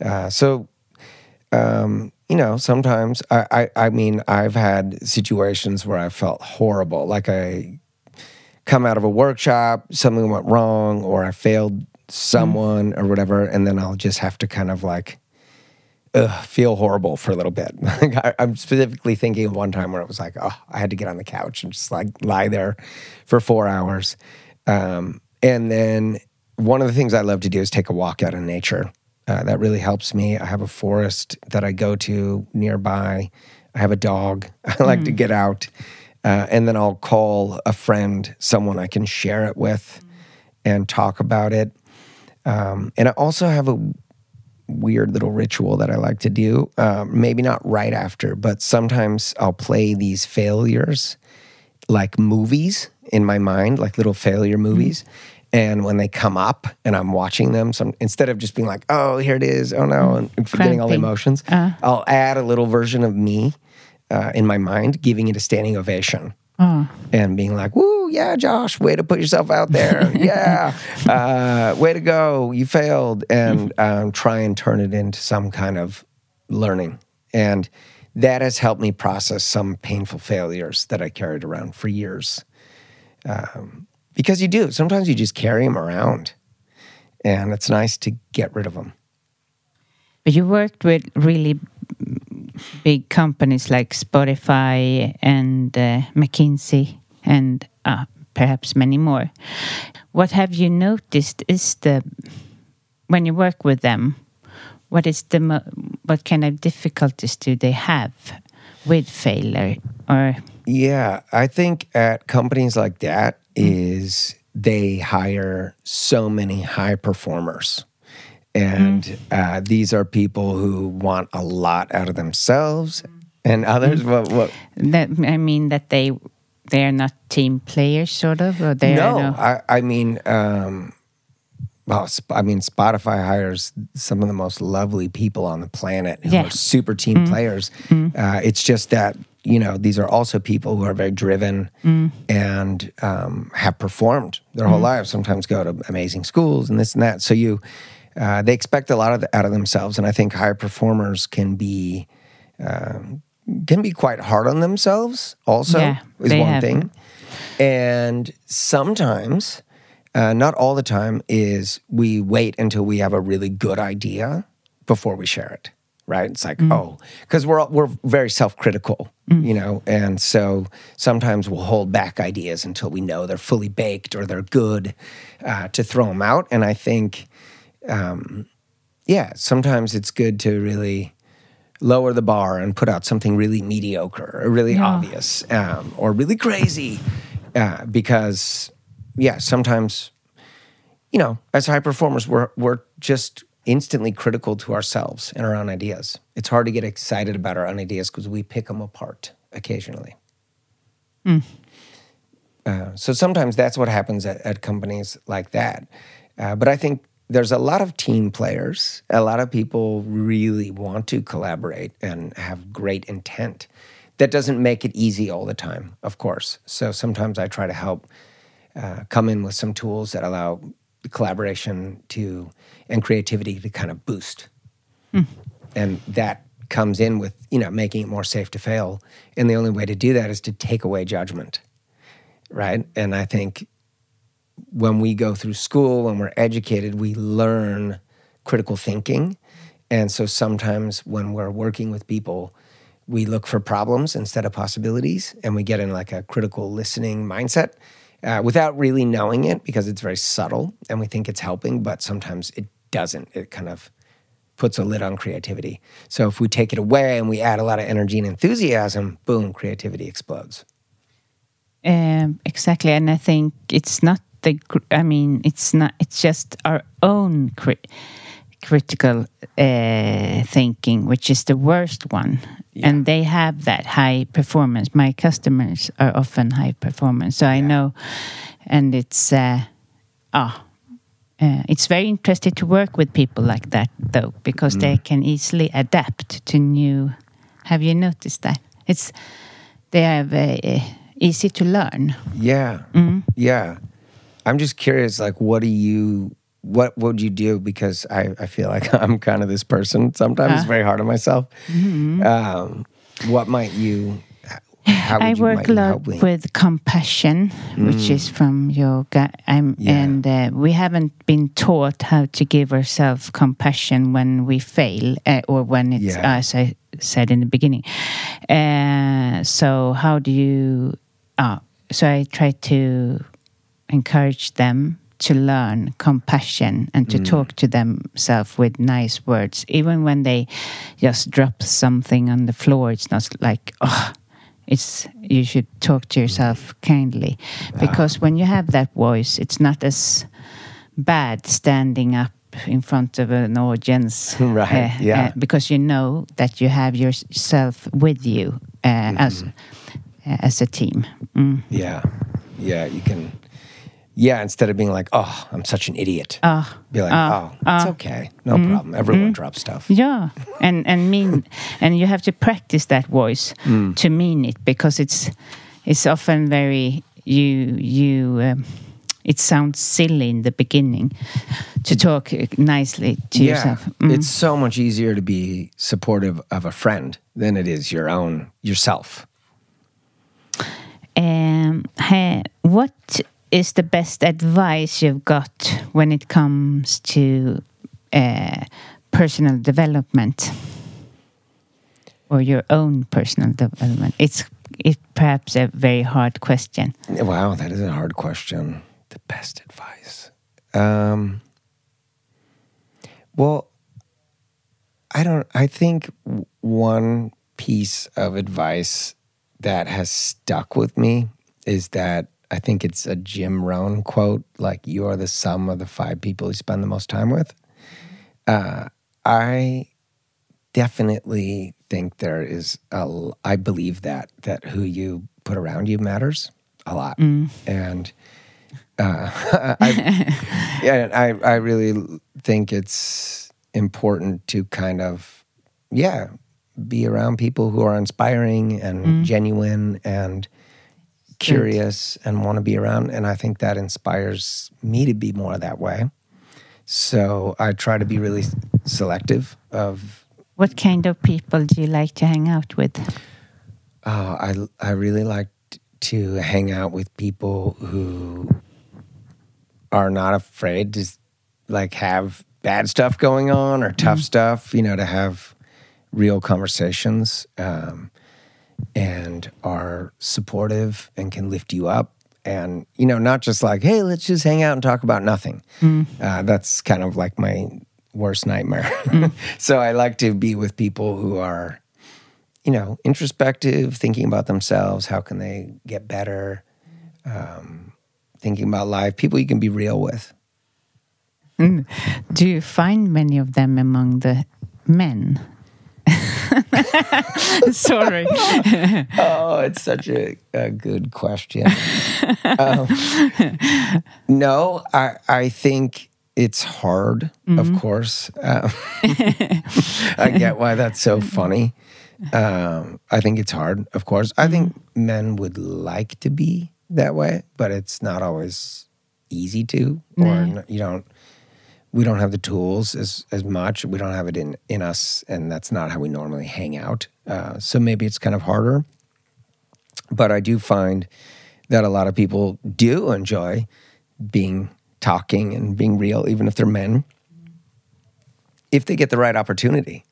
Uh, so, um, you know, sometimes I, I, I mean, I've had situations where I felt horrible, like I come out of a workshop, something went wrong, or I failed someone or whatever, and then I'll just have to kind of like ugh, feel horrible for a little bit. Like, I, I'm specifically thinking of one time where it was like, oh, I had to get on the couch and just like lie there for four hours. Um, and then one of the things I love to do is take a walk out in nature. Uh, that really helps me. I have a forest that I go to nearby. I have a dog. I like to get out. Uh, and then I'll call a friend, someone I can share it with, and talk about it. Um, and I also have a weird little ritual that I like to do. Um, maybe not right after, but sometimes I'll play these failures like movies in my mind, like little failure movies. And when they come up and I'm watching them, some instead of just being like, "Oh, here it is," "Oh no," and forgetting all the emotions, I'll add a little version of me uh, in my mind, giving it a standing ovation and being like, "Woo, yeah, Josh, way to put yourself out there, yeah, uh, way to go, you failed," and um, try and turn it into some kind of learning, and that has helped me process some painful failures that I carried around for years. Um, because you do sometimes you just carry them around, and it's nice to get rid of them. But you worked with really big companies like Spotify and uh, McKinsey and uh, perhaps many more. What have you noticed is the when you work with them? What is the what kind of difficulties do they have with failure or Yeah, I think at companies like that is they hire so many high performers. And uh, these are people who want a lot out of themselves and others. What, what, that I mean that they they are not team players sort of or they no, are no I, I mean, um, well, Sp- I mean, Spotify hires some of the most lovely people on the planet who Yeah. are super team players. Uh, it's just that you know these are also people who are very driven and um, have performed their whole lives. Sometimes go to amazing schools and this and that. So you, uh, they expect a lot of the, out of themselves, and I think high performers can be um, can be quite hard on themselves. Also, Yeah, is one have- thing. And sometimes, uh, not all the time, is we wait until we have a really good idea before we share it. Right? It's like, oh, because we're we're very self critical, you know, and so sometimes we'll hold back ideas until we know they're fully baked or they're good uh, to throw them out. And I think, um, yeah, sometimes it's good to really lower the bar and put out something really mediocre or really obvious um, or really crazy uh, because yeah sometimes you know as high performers we're, we're just instantly critical to ourselves and our own ideas. It's hard to get excited about our own ideas because we pick them apart occasionally. Uh, so sometimes that's what happens at, at companies like that. Uh, but I think there's a lot of team players. A lot of people really want to collaborate and have great intent. That doesn't make it easy all the time, of course. So sometimes I try to help uh, come in with some tools that allow collaboration to and creativity to kind of boost. And that comes in with you know making it more safe to fail. And the only way to do that is to take away judgment right? And I think when we go through school, when we're educated, we learn critical thinking. And so sometimes when we're working with people, we look for problems instead of possibilities, and we get in like a critical listening mindset uh, without really knowing it because it's very subtle and we think it's helping, but sometimes it doesn't. It kind of puts a lid on creativity. So if we take it away and we add a lot of energy and enthusiasm, boom, creativity explodes. Um, exactly, and I think it's not the. I mean, it's not. It's just our own cri- critical uh, thinking, which is the worst one. And they have that high performance. My customers are often high performance, so I know. And it's uh, ah, uh, it's very interesting to work with people like that, though, because they can easily adapt to new. Have you noticed that? It's they are very uh, easy to learn. Yeah. Yeah. I'm just curious, like, what do you, what would you do? Because I, I feel like I'm kind of this person. Sometimes it's very hard on myself. Um, what might you, how would I you work a lot with compassion, which is from yoga. I'm, Yeah. And uh, we haven't been taught how to give ourselves compassion when we fail uh, or when it's, Yeah. as I said in the beginning. Uh, so, how do you. Uh, so, I try to encourage them to learn compassion and to mm. talk to themselves with nice words even when they just drop something on the floor it's not like oh it's you should talk to yourself kindly ah. because when you have that voice it's not as bad standing up in front of an audience Right, eh, eh, yeah. because you know that you have yourself with you uh, as mm-hmm. as a team mm. Yeah. Yeah, you can. Yeah, instead of being like, oh, I'm such an idiot, Ah, be like, oh, it's okay. No Mm-hmm. problem. Everyone drops stuff. Yeah, and and mean, and you have to practice that voice Mm. to mean it because it's it's often very you you. Um, it sounds silly in the beginning to talk uh, nicely to yeah. yourself. Mm. It's so much easier to be supportive of a friend than it is your own, yourself. Um, ha- what is the best advice you've got when it comes to uh, personal development or your own personal development? It's it perhaps a very hard question. Wow, that is a hard question. The best advice. Um, well, I don't. I think one piece of advice that has stuck with me is that I think it's a Jim Rohn quote, like "You are the sum of the five people you spend the most time with." Uh, I definitely think there is a. I believe that that who you put around you matters a lot, and uh, I, yeah, I I really think it's important to kind of yeah be around people who are inspiring and genuine and curious and want to be around, and I think that inspires me to be more that way. So I try to be really selective of What kind of people do you like to hang out with? Oh, I I really like to hang out with people who are not afraid to like have bad stuff going on or tough stuff. You know, to have real conversations um, and are supportive and can lift you up. And you know, not just like, hey, let's just hang out and talk about nothing. Uh, that's kind of like my worst nightmare. so I like to be with people who are you know, introspective, thinking about themselves. How can they get better? Um, thinking about life. People you can be real with. Do you find many of them among the men? Sorry. Oh, it's such a, a good question. um, no, I I think it's hard. Of course, um, I get why that's so funny. Um, I think it's hard. Of course, I think men would like to be that way, but it's not always easy to, or n- you don't. We don't have the tools as as much. We don't have it in in us, and that's not how we normally hang out. Uh, so maybe it's kind of harder but I do find that a lot of people do enjoy being talking and being real, even if they're men, if they get the right opportunity.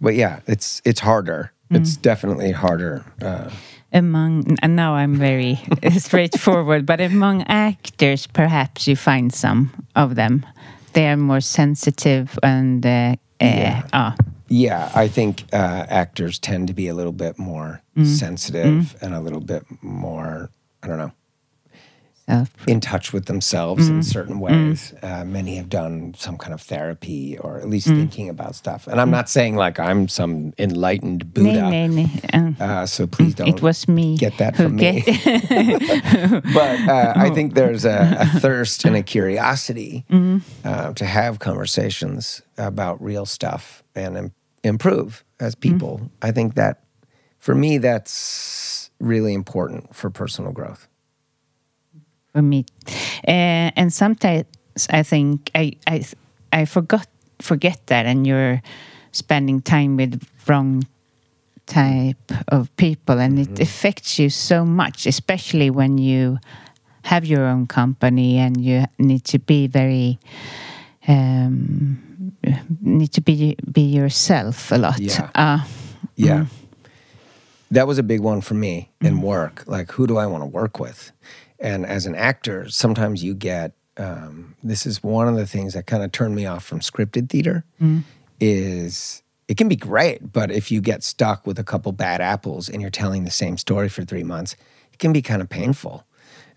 But yeah, it's it's harder. It's definitely harder. Uh, among and now I'm very straightforward, but among actors, perhaps you find some of them. They are more sensitive and uh, uh, ah, yeah, I think uh, actors tend to be a little bit more sensitive and a little bit more, I don't know, in touch with themselves in certain ways. Uh, many have done some kind of therapy or at least thinking about stuff. And I'm not saying like I'm some enlightened Buddha. nee, nee, nee. Uh, so please don't it was me get that from me. but uh, I think there's a, a thirst and a curiosity uh, to have conversations about real stuff and im- improve as people. I think that for me, that's really important for personal growth. For me. Uh, and sometimes I think I I I forgot forget that, and you're spending time with wrong type of people, and it affects you so much, especially when you have your own company and you need to be very um, need to be be yourself a lot. Yeah. Uh, Yeah. That was a big one for me in work. Like, who do I want to work with? And as an actor, sometimes you get um, this is one of the things that kind of turned me off from scripted theater is it can be great, but if you get stuck with a couple bad apples and you're telling the same story for three months, it can be kind of painful.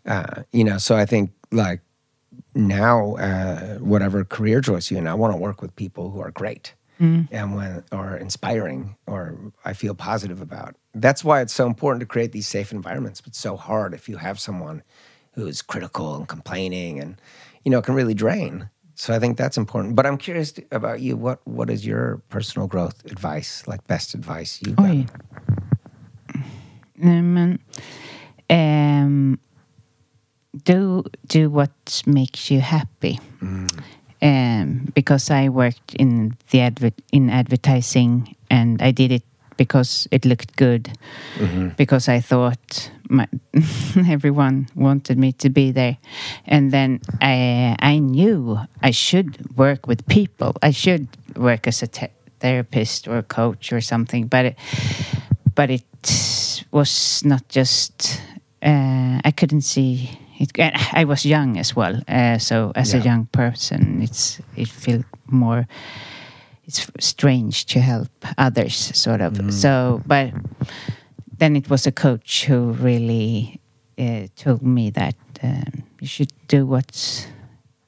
Uh, you know, so I think like now, uh, whatever career choice you in, I want to work with people who are great and when or inspiring or I feel positive about. That's why it's so important to create these safe environments. But so hard if you have someone who is critical and complaining, and you know, it can really drain. So I think that's important. But I'm curious about you. What what is your personal growth advice, like best advice you've got? Oj. Nej, men, um, do do what makes you happy. Um, because I worked in the adver- in advertising, and I did it because it looked good. Because I thought my, everyone wanted me to be there, and then I I knew I should work with people. I should work as a te- therapist or a coach or something, but. It, but it was not just uh, I couldn't see it. I was young as well, uh, so as a young person, it's it felt more. It's strange to help others, sort of. So, but then it was a coach who really uh, told me that um, you should do what's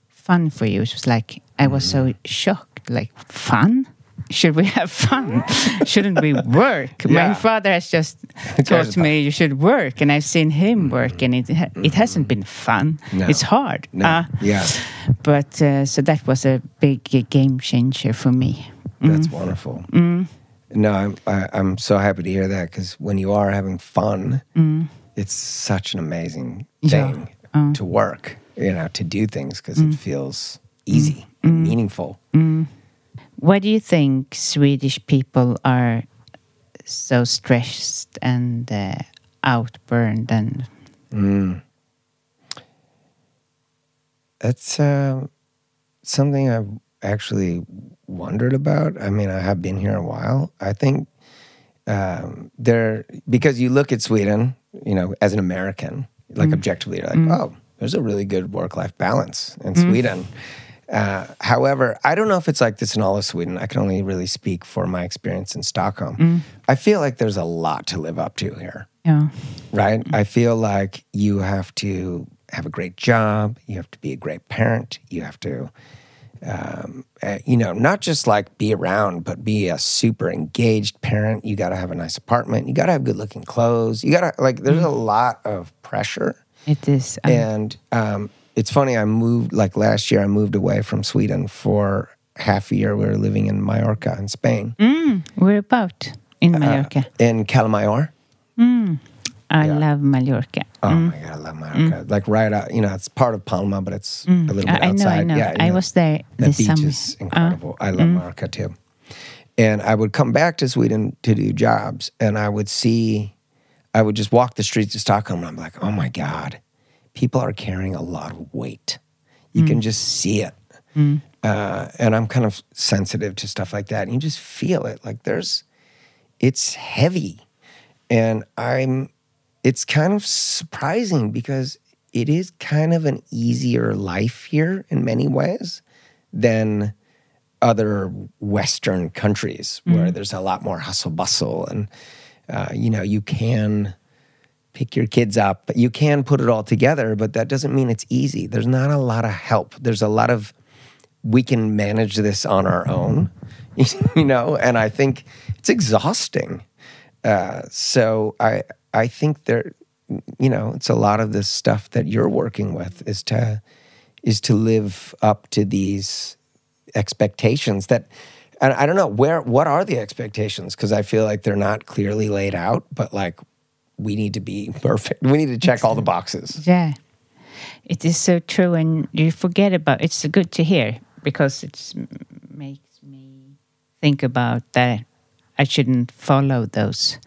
fun for you. It was like I was so shocked, like fun. Should we have fun? Shouldn't we work? Yeah. My father has just taught me you should work, and I've seen him work, and it ha- it hasn't been fun. No. It's hard. No. Uh, yeah, but uh, so that was a big uh, game changer for me. that's wonderful. No, I'm I, I'm so happy to hear that because when you are having fun, it's such an amazing Yeah. thing to work. You know, to do things because it feels easy and meaningful. Why do you think Swedish people are so stressed and uh, outburned and That's uh, something I've actually wondered about. I mean, I have been here a while. I think um, there because you look at Sweden, you know, as an American, like objectively, you're like, oh, there's a really good work-life balance in Sweden. Uh, however, I don't know if it's like this in all of Sweden. I can only really speak for my experience in Stockholm. I feel like there's a lot to live up to here yeah, right? I feel like you have to have a great job, you have to be a great parent, you have to, um, uh, you know, not just like be around, but be a super engaged parent. You got to have a nice apartment, you got to have good looking clothes, you got to, like, there's a lot of pressure. it is. um, And um, it's funny, I moved, like last year, I moved away from Sweden for half a year. We were living in Mallorca in Spain, mm, We're about in uh, Mallorca. in Cala Major. Mm, I yeah. love Mallorca. Oh mm. my god, I love Mallorca. Like right out, you know, it's part of Palma, but it's a little bit I, I know, outside. I know. Yeah, I yeah. was there this beach summer. is incredible. Uh, I love Mallorca too. And I would come back to Sweden to do jobs, and I would see, I would just walk the streets of Stockholm, and I'm like, oh my god, people are carrying a lot of weight. You can just see it. Uh, and I'm kind of sensitive to stuff like that. And you just feel it. Like there's, it's heavy. And I'm, it's kind of surprising because it is kind of an easier life here in many ways than other Western countries where there's a lot more hustle bustle and, uh, you know, you can pick your kids up, you can put it all together, but that doesn't mean it's easy. There's not a lot of help. There's a lot of, we can manage this on our own, you know, and I think it's exhausting. Uh, so I I think there, you know, it's a lot of this stuff that you're working with is to is to live up to these expectations that, and I don't know where what are the expectations because I feel like they're not clearly laid out, but like we need to be perfect. We need to check all the boxes. Yeah, it is so true, and you forget about. It's good to hear because it makes me think about that. I shouldn't follow those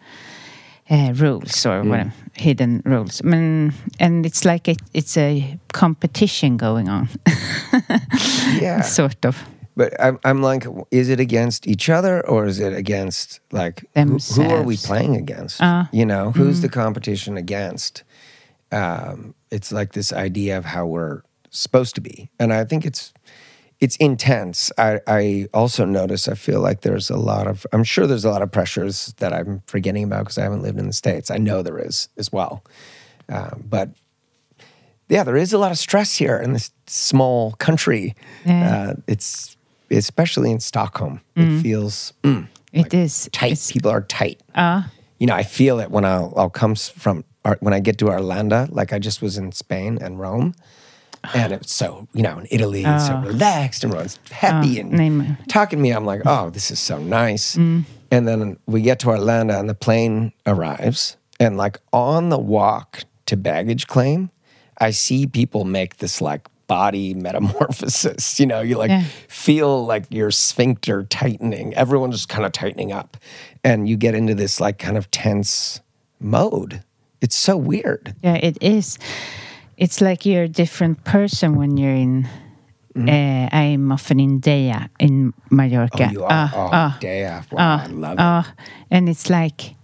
uh, rules or Mm. whatever, hidden rules. I mean, and it's like it, it's a competition going on, Yeah. sort of. But I'm, I'm like, is it against each other or is it against like who, who are we playing against? Uh, you know, who's the competition against? Um, it's like this idea of how we're supposed to be, and I think it's it's intense. I, I also notice. I feel like there's a lot of. I'm sure there's a lot of pressures that I'm forgetting about because I haven't lived in the states. I know there is as well, um, but yeah, there is a lot of stress here in this small country. Yeah. Uh, it's especially in Stockholm. It feels mm, It is tight. It's, People are tight. uh, You know, I feel it when I'll, I'll come from when I get to Arlanda. Like I just was in Spain and Rome, and it's so you know in Italy, it's so relaxed and everyone's happy and name- talking to me. I'm like, oh, this is so nice. And then we get to Arlanda, and the plane arrives, and like on the walk to baggage claim, I see people make this like body metamorphosis. You know, you like Yeah. feel like your sphincter tightening. Everyone's just kind of tightening up, and you get into this like kind of tense mode. It's so weird. yeah, it is. It's like you're a different person when you're in. Mm-hmm. Uh, I'm often in Deià in Mallorca. Oh, you are. Ah, oh, day off. Wow, ah, I love it. and it's like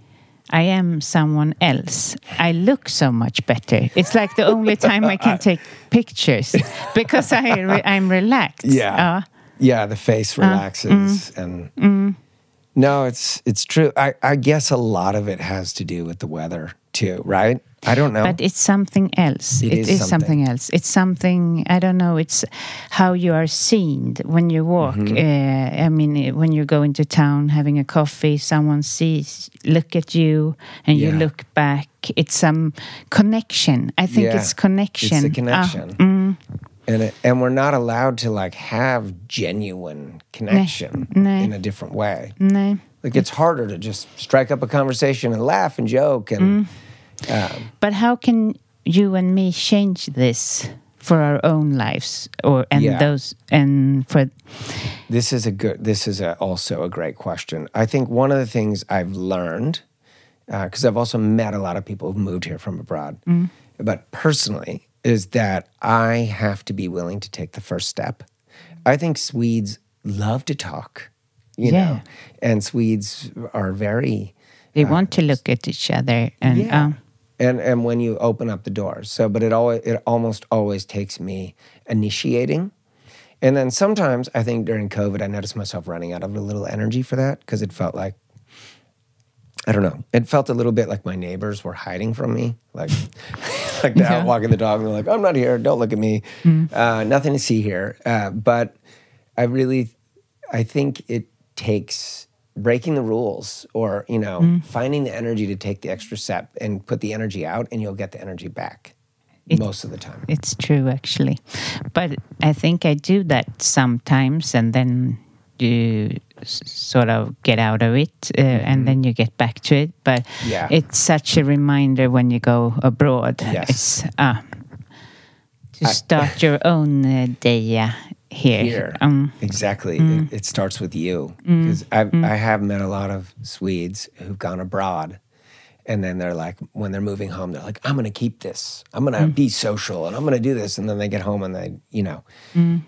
I am someone else. I look so much better. It's like the only time I can take pictures because I re- I'm relaxed. Yeah. Ah, yeah, the face uh, relaxes mm, and mm. No, it's it's true. I, I guess a lot of it has to do with the weather too, right? I don't know. But it's something else. It it is is, something. something. else. It's something I don't know. It's how you are seen when you walk. Mm-hmm. Uh, I mean, eh, when you go into town having a coffee, someone sees, look at you, and you look back. It's some connection. I think Yeah, it's connection. It's a Ah, connection. And it, and we're not allowed to like have genuine connection no. in a different way. no. Like it's harder to just strike up a conversation and laugh and joke and Um, but how can you and me change this for our own lives, or and Yeah. those and for This is a good. This is a, also a great question. I think one of the things I've learned, uh, because I've also met a lot of people who've moved here from abroad, mm-hmm. but personally, is that I have to be willing to take the first step. I think Swedes love to talk, you know, Yeah. and Swedes are very they want to uh, look at each other and yeah. um, and and when you open up the doors. So, but it always it almost always takes me initiating, and then sometimes I think during COVID I noticed myself running out of a little energy for that because it felt like I don't know. It felt a little bit like my neighbors were hiding from me, like like they're out walking the dog and they're like, "I'm not here. Don't look at me. Uh, nothing to see here." Uh, but I really, I think it takes breaking the rules or you know finding the energy to take the extra step and put the energy out, and you'll get the energy back It- most of the time. It's true, actually. But I think I do that sometimes, and then you sort of get out of it, uh, and then you get back to it. But Mm-hmm. Yeah. it's such a reminder when you go abroad. Yes. It's uh, to start your own uh, day here. here. Um, exactly. It, mm. it starts with you. Mm, because I've mm. I have met a lot of Swedes who've gone abroad. And then they're like, when they're moving home, they're like, I'm going to keep this. I'm going to be social and I'm going to do this. And then they get home and they, you know,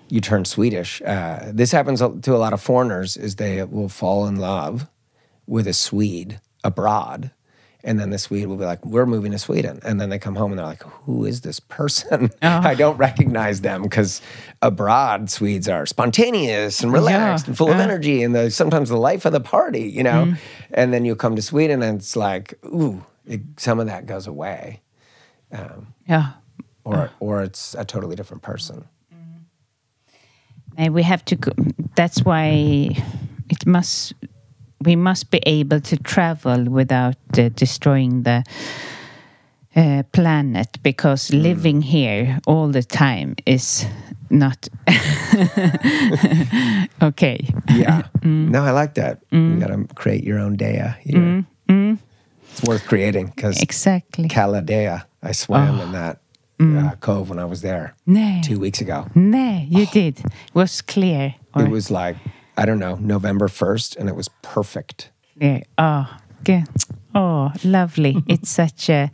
you turn Swedish. Uh, this happens to a lot of foreigners is they will fall in love with a Swede abroad. And then the Swede will be like, we're moving to Sweden. And then they come home and they're like, who is this person? Oh. I don't recognize them because abroad, Swedes are spontaneous and relaxed Yeah, and full of energy and the, sometimes the life of the party, you know? Mm-hmm. And then you come to Sweden and it's like, ooh, it, some of that goes away. Um, yeah. Or, or it's a totally different person. Mm-hmm. And we have to go, that's why it must we must be able to travel without uh, destroying the uh, planet because mm. living here all the time is not okay Yeah. Mm. No, I like that. You mm. got to create your own Deià here. It's worth creating because exactly Cala Deià, I swam in oh. that uh, cove when I was there no two weeks ago. no you oh. did it was clear or, It was like, I don't know, November 1st, and it was perfect. Yeah. Oh, good. Oh, lovely. it's such a.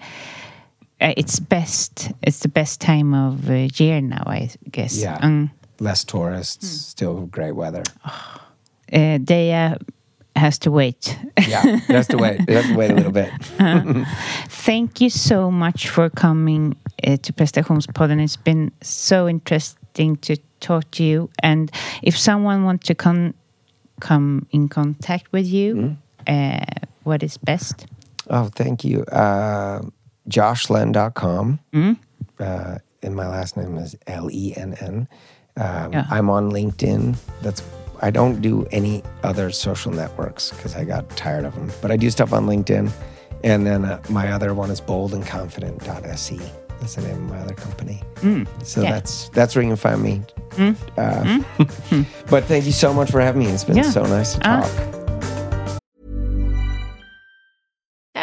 Uh, it's best. It's the best time of uh, year now, I guess. Yeah. Mm. Less tourists, still great weather. Uh, Deià has to wait. Yeah, have to wait. Have to wait a little bit. Thank you so much for coming uh, to Prestationspodden. It's been so interesting to talk to you. And if someone wants to come come in contact with you, uh, what is best? Oh, thank you. Uh, JoshLenn.com. Mm. Uh, and my last name is L E N N. Um. I'm on LinkedIn. That's I don't do any other social networks because I got tired of them. But I do stuff on LinkedIn. And then uh, my other one is boldandconfident.se. That's the name of my other company. So yeah. that's that's where you can find me. Uh, but thank you so much for having me. It's been Yeah. so nice to Ah. talk.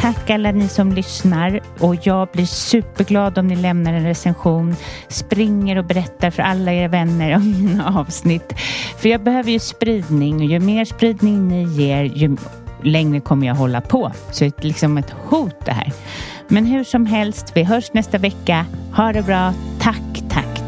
Tack alla ni som lyssnar och jag blir superglad om ni lämnar en recension, springer och berättar för alla era vänner om mina avsnitt. För jag behöver ju spridning och ju mer spridning ni ger, ju längre kommer jag hålla på. Så det är liksom ett hot det här. Men hur som helst, vi hörs nästa vecka. Ha det bra. tack tack